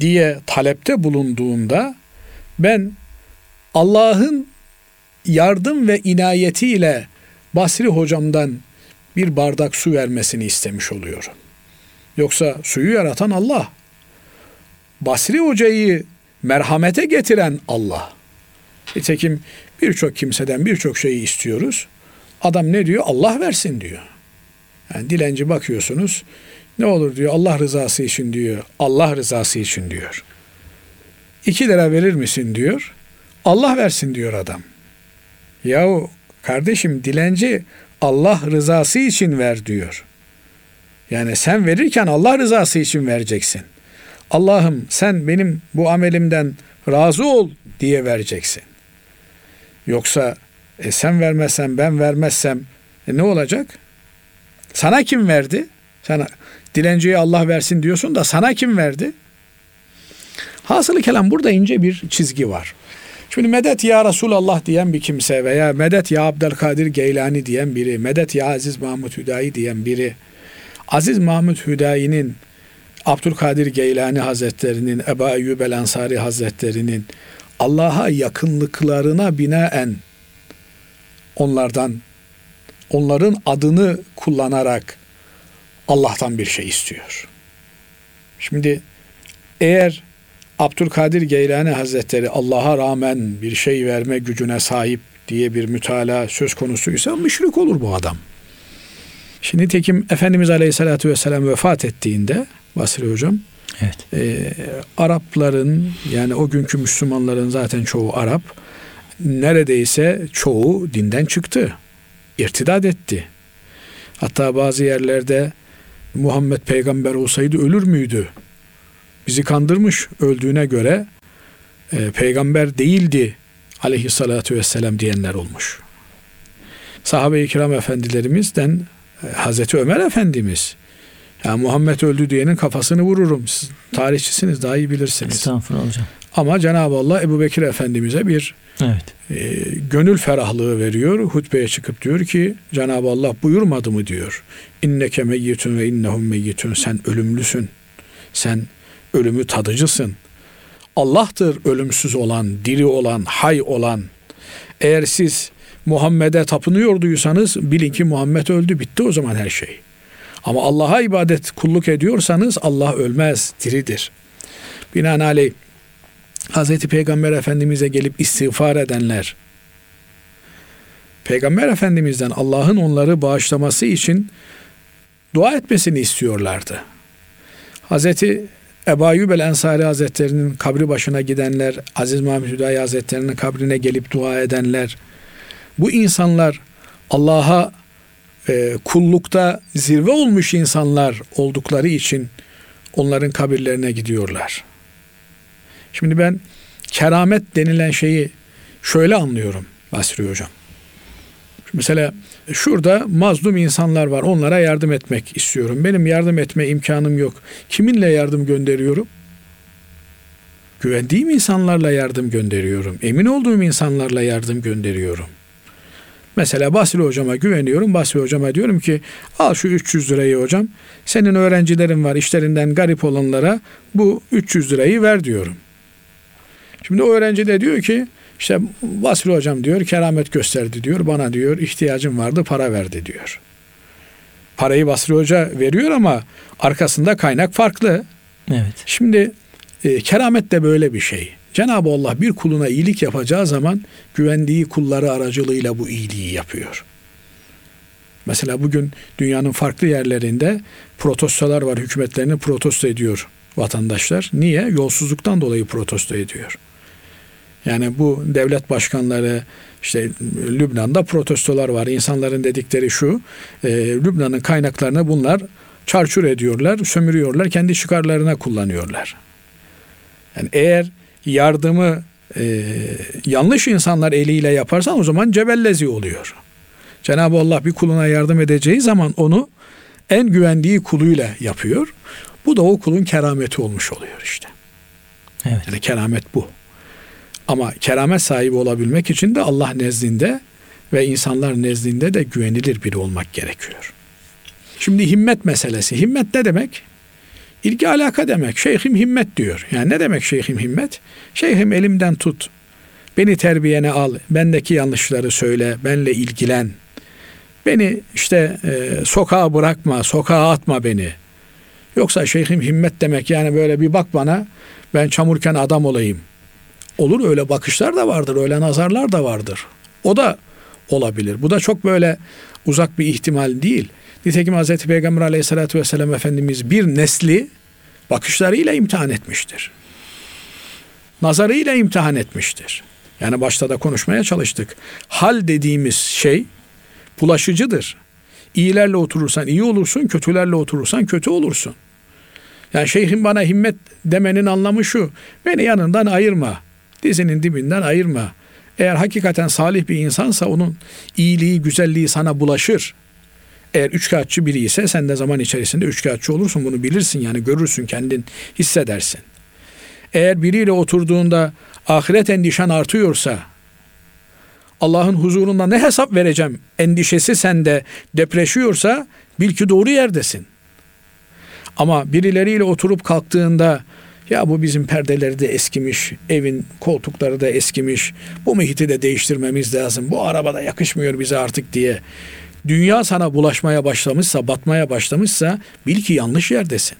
B: diye talepte bulunduğumda ben Allah'ın yardım ve inayetiyle Basri hocamdan bir bardak su vermesini istemiş oluyorum. Yoksa suyu yaratan Allah. Basri hocayı merhamete getiren Allah. Nitekim birçok kimseden birçok şeyi istiyoruz. Adam ne diyor? Allah versin diyor. Yani dilenci bakıyorsunuz. Ne olur diyor Allah rızası için diyor. Allah rızası için diyor. İki lira verir misin diyor. Allah versin diyor adam. Yahu kardeşim dilenci Allah rızası için ver diyor. Yani sen verirken Allah rızası için vereceksin. Allah'ım sen benim bu amelimden razı ol diye vereceksin. Yoksa e, sen vermezsen ben vermezsem e, ne olacak? Sana kim verdi? Sana dilenciye Allah versin diyorsun da sana kim verdi? Hasılı kelam burada ince bir çizgi var. Şimdi medet ya Resulallah diyen bir kimse veya medet ya Abdülkadir Geylani diyen biri, medet ya Aziz Mahmud Hüdayi diyen biri, Aziz Mahmud Hüdayi'nin, Abdülkadir Geylani Hazretlerinin, Eba Eyyub el Ansari Hazretlerinin Allah'a yakınlıklarına binaen onlardan, onların adını kullanarak Allah'tan bir şey istiyor. Şimdi eğer Abdülkadir Geylani Hazretleri Allah'a rağmen bir şey verme gücüne sahip diye bir mütalaa söz konusuysa müşrik olur bu adam. Şimdi tekim Efendimiz Aleyhisselatü Vesselam vefat ettiğinde Basri Hocam
A: Evet.
B: e, Arapların yani o günkü Müslümanların zaten çoğu Arap neredeyse çoğu dinden çıktı. İrtidat etti. Hatta bazı yerlerde Muhammed peygamber olsaydı ölür müydü? Bizi kandırmış öldüğüne göre e, peygamber değildi aleyhissalatü vesselam diyenler olmuş. Sahabe-i kiram efendilerimizden e, Hazreti Ömer Efendimiz ya Muhammed öldü diyenin kafasını vururum. Siz tarihçisiniz daha iyi bilirsiniz.
A: Estağfurullah hocam.
B: Ama Cenab-ı Allah Ebu Bekir Efendimiz'e bir
A: Evet.
B: e, gönül ferahlığı veriyor. Hutbeye çıkıp diyor ki Cenab-ı Allah buyurmadı mı diyor. İnneke meyyitun ve innehum meyyitun. Sen ölümlüsün. Sen ölümü tadıcısın. Allah'tır ölümsüz olan, diri olan, hay olan. Eğer siz Muhammed'e tapınıyorduysanız bilin ki Muhammed öldü bitti o zaman her şey. Ama Allah'a ibadet kulluk ediyorsanız Allah ölmez, diridir. Binaenaleyh Hazreti Peygamber Efendimiz'e gelip istiğfar edenler, Peygamber Efendimiz'den Allah'ın onları bağışlaması için dua etmesini istiyorlardı. Hazreti Ebu Ayyub el Ensari Hazretlerinin kabri başına gidenler, Aziz Mahmud Hüdayi Hazretlerinin kabrine gelip dua edenler, bu insanlar Allah'a e, kullukta zirve olmuş insanlar oldukları için onların kabirlerine gidiyorlar. Şimdi ben keramet denilen şeyi şöyle anlıyorum Basri Hocam. Mesela şurada mazlum insanlar var. Onlara yardım etmek istiyorum. Benim yardım etme imkanım yok. Kiminle yardım gönderiyorum? Güvendiğim insanlarla yardım gönderiyorum. Emin olduğum insanlarla yardım gönderiyorum. Mesela Basri hocama güveniyorum. Basri hocama diyorum ki al şu 300 lirayı hocam. Senin öğrencilerin var işlerinden garip olanlara bu 300 lirayı ver diyorum. Şimdi o öğrenci de diyor ki işte Basri hocam diyor keramet gösterdi diyor. Bana diyor ihtiyacım vardı para verdi diyor. Parayı Basri hoca veriyor ama arkasında kaynak farklı.
A: Evet.
B: Şimdi e, keramet de böyle bir şey. Cenab-ı Allah bir kuluna iyilik yapacağı zaman güvendiği kulları aracılığıyla bu iyiliği yapıyor. Mesela bugün dünyanın farklı yerlerinde protestolar var. Hükümetlerini protesto ediyor vatandaşlar. Niye? Yolsuzluktan dolayı protesto ediyor. Yani bu devlet başkanları işte Lübnan'da protestolar var. İnsanların dedikleri şu. E, Lübnan'ın kaynaklarını bunlar çarçur ediyorlar, sömürüyorlar, kendi çıkarlarına kullanıyorlar. Yani eğer yardımı e, yanlış insanlar eliyle yaparsan o zaman cebellezi oluyor. Cenab-ı Allah bir kuluna yardım edeceği zaman onu en güvendiği kuluyla yapıyor. Bu da o kulun kerameti olmuş oluyor işte.
A: Evet.
B: Yani keramet bu. Ama keramet sahibi olabilmek için de Allah nezdinde ve insanlar nezdinde de güvenilir biri olmak gerekiyor. Şimdi himmet meselesi. Himmet ne demek? İlgi alaka demek. Şeyhim himmet diyor. Yani ne demek şeyhim himmet? Şeyhim elimden tut. Beni terbiyene al. Bendeki yanlışları söyle. Benle ilgilen. Beni işte e, sokağa bırakma. Sokağa atma beni. Yoksa şeyhim himmet demek yani böyle bir bak bana ben çamurken adam olayım. Olur öyle bakışlar da vardır. Öyle nazarlar da vardır. O da olabilir. Bu da çok böyle uzak bir ihtimal değil. Nitekim Hz. Peygamber aleyhissalatü vesselam Efendimiz bir nesli bakışlarıyla imtihan etmiştir. Nazarıyla imtihan etmiştir. Yani başta da konuşmaya çalıştık. Hal dediğimiz şey bulaşıcıdır. İyilerle oturursan iyi olursun, kötülerle oturursan kötü olursun. Yani şeyhim bana himmet demenin anlamı şu. Beni yanından ayırma. Dizinin dibinden ayırma. Eğer hakikaten salih bir insansa onun iyiliği, güzelliği sana bulaşır. Eğer üçkağıtçı biri ise sen de zaman içerisinde üçkağıtçı olursun bunu bilirsin yani görürsün kendin hissedersin. Eğer biriyle oturduğunda ahiret endişen artıyorsa Allah'ın huzurunda ne hesap vereceğim endişesi sende depreşiyorsa bil ki doğru yerdesin. Ama birileriyle oturup kalktığında ya bu bizim perdeleri de eskimiş, evin koltukları da eskimiş, bu muhiti de değiştirmemiz lazım, bu arabada yakışmıyor bize artık diye. Dünya sana bulaşmaya başlamışsa, batmaya başlamışsa bil ki yanlış yerdesin.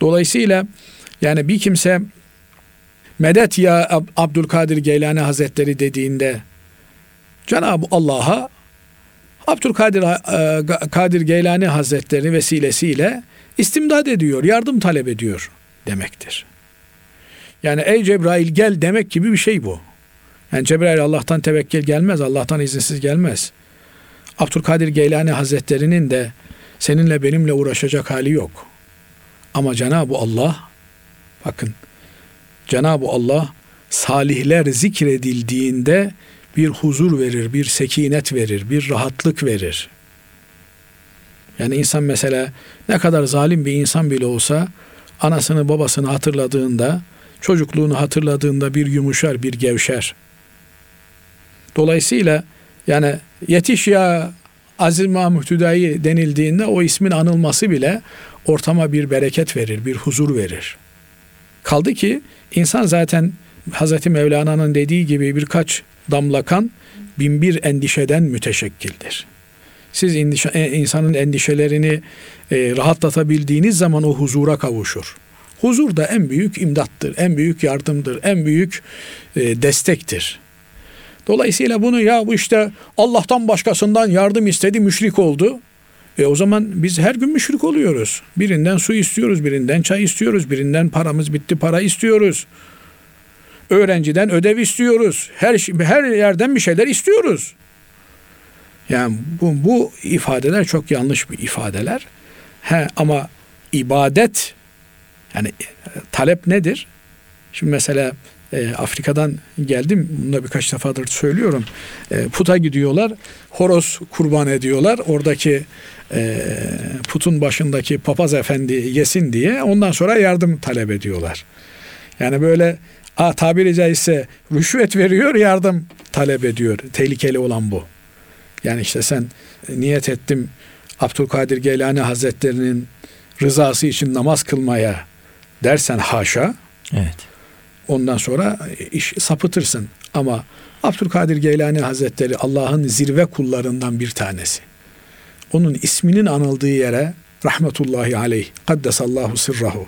B: Dolayısıyla yani bir kimse medet ya Abdülkadir Geylani Hazretleri dediğinde Cenab-ı Allah'a Abdülkadir e, Kadir Geylani Hazretleri vesilesiyle istimdad ediyor, yardım talep ediyor demektir. Yani ey Cebrail gel demek gibi bir şey bu. Yani Cebrail Allah'tan tevekkül gelmez, Allah'tan izinsiz gelmez. Abdülkadir Geylani Hazretleri'nin de seninle benimle uğraşacak hali yok. Ama Cenab-ı Allah bakın Cenab-ı Allah salihler zikredildiğinde bir huzur verir, bir sekinet verir, bir rahatlık verir. Yani insan mesela ne kadar zalim bir insan bile olsa anasını babasını hatırladığında, çocukluğunu hatırladığında bir yumuşar, bir gevşer. Dolayısıyla yani yetiş ya Aziz Mahmud Hüdayi denildiğinde o ismin anılması bile ortama bir bereket verir, bir huzur verir. Kaldı ki insan zaten Hazreti Mevlana'nın dediği gibi birkaç damla kan bin bir endişeden müteşekkildir. Siz endişe, e, insanın endişelerini e, rahatlatabildiğiniz zaman o huzura kavuşur. Huzur da en büyük imdattır, en büyük yardımdır, en büyük e, destektir. Dolayısıyla bunu ya bu işte Allah'tan başkasından yardım istedi müşrik oldu. E o zaman biz her gün müşrik oluyoruz. Birinden su istiyoruz, birinden çay istiyoruz, birinden paramız bitti para istiyoruz. Öğrenciden ödev istiyoruz. Her şey- her yerden bir şeyler istiyoruz. Yani bu, bu ifadeler çok yanlış bir ifadeler. He, ama ibadet yani e, talep nedir? Şimdi mesela e, Afrika'dan geldim. Bunu da birkaç defadır söylüyorum. E, puta gidiyorlar. Horoz kurban ediyorlar. Oradaki e, putun başındaki papaz efendi yesin diye ondan sonra yardım talep ediyorlar. Yani böyle a, tabiri caizse rüşvet veriyor yardım talep ediyor. Tehlikeli olan bu. Yani işte sen e, niyet ettim Abdülkadir Geylani Hazretlerinin rızası için namaz kılmaya dersen haşa
A: Evet.
B: ondan sonra iş sapıtırsın. Ama Abdülkadir Geylani Hazretleri Allah'ın zirve kullarından bir tanesi. Onun isminin anıldığı yere rahmetullahi aleyh kaddesallahu sırrahu.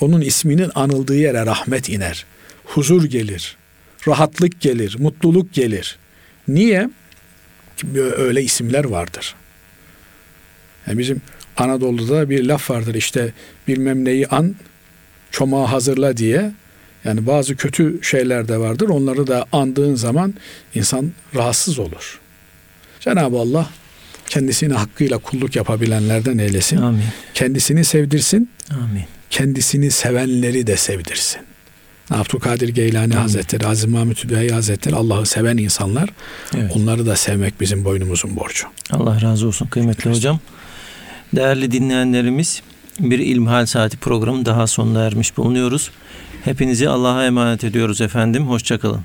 B: Onun isminin anıldığı yere rahmet iner. Huzur gelir. Rahatlık gelir. Mutluluk gelir. Niye? Öyle isimler vardır. Yani bizim Anadolu'da bir laf vardır işte bilmem neyi an çomağı hazırla diye. Yani bazı kötü şeyler de vardır. Onları da andığın zaman insan rahatsız olur. Cenab-ı Allah kendisine hakkıyla kulluk yapabilenlerden eylesin.
A: Amin.
B: Kendisini sevdirsin,
A: Amin.
B: kendisini sevenleri de sevdirsin. Abdülkadir Geylani Hazretleri, Aziz Mahmut Hüdayi Hazretleri Allah'ı seven insanlar.
A: Evet.
B: Onları da sevmek bizim boynumuzun borcu.
A: Allah razı olsun kıymetli hocam. Değerli dinleyenlerimiz bir İlmihal Saati programı daha sonuna ermiş bulunuyoruz. Hepinizi Allah'a emanet ediyoruz efendim. Hoşçakalın.